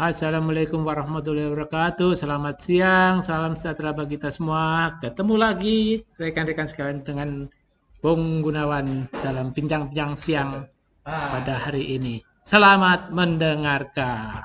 Assalamualaikum warahmatullahi wabarakatuh. Selamat siang, salam sejahtera bagi kita semua. Ketemu lagi rekan-rekan sekalian dengan Bung Gunawan dalam bincang-bincang siang ah. pada hari ini. Selamat mendengarkan.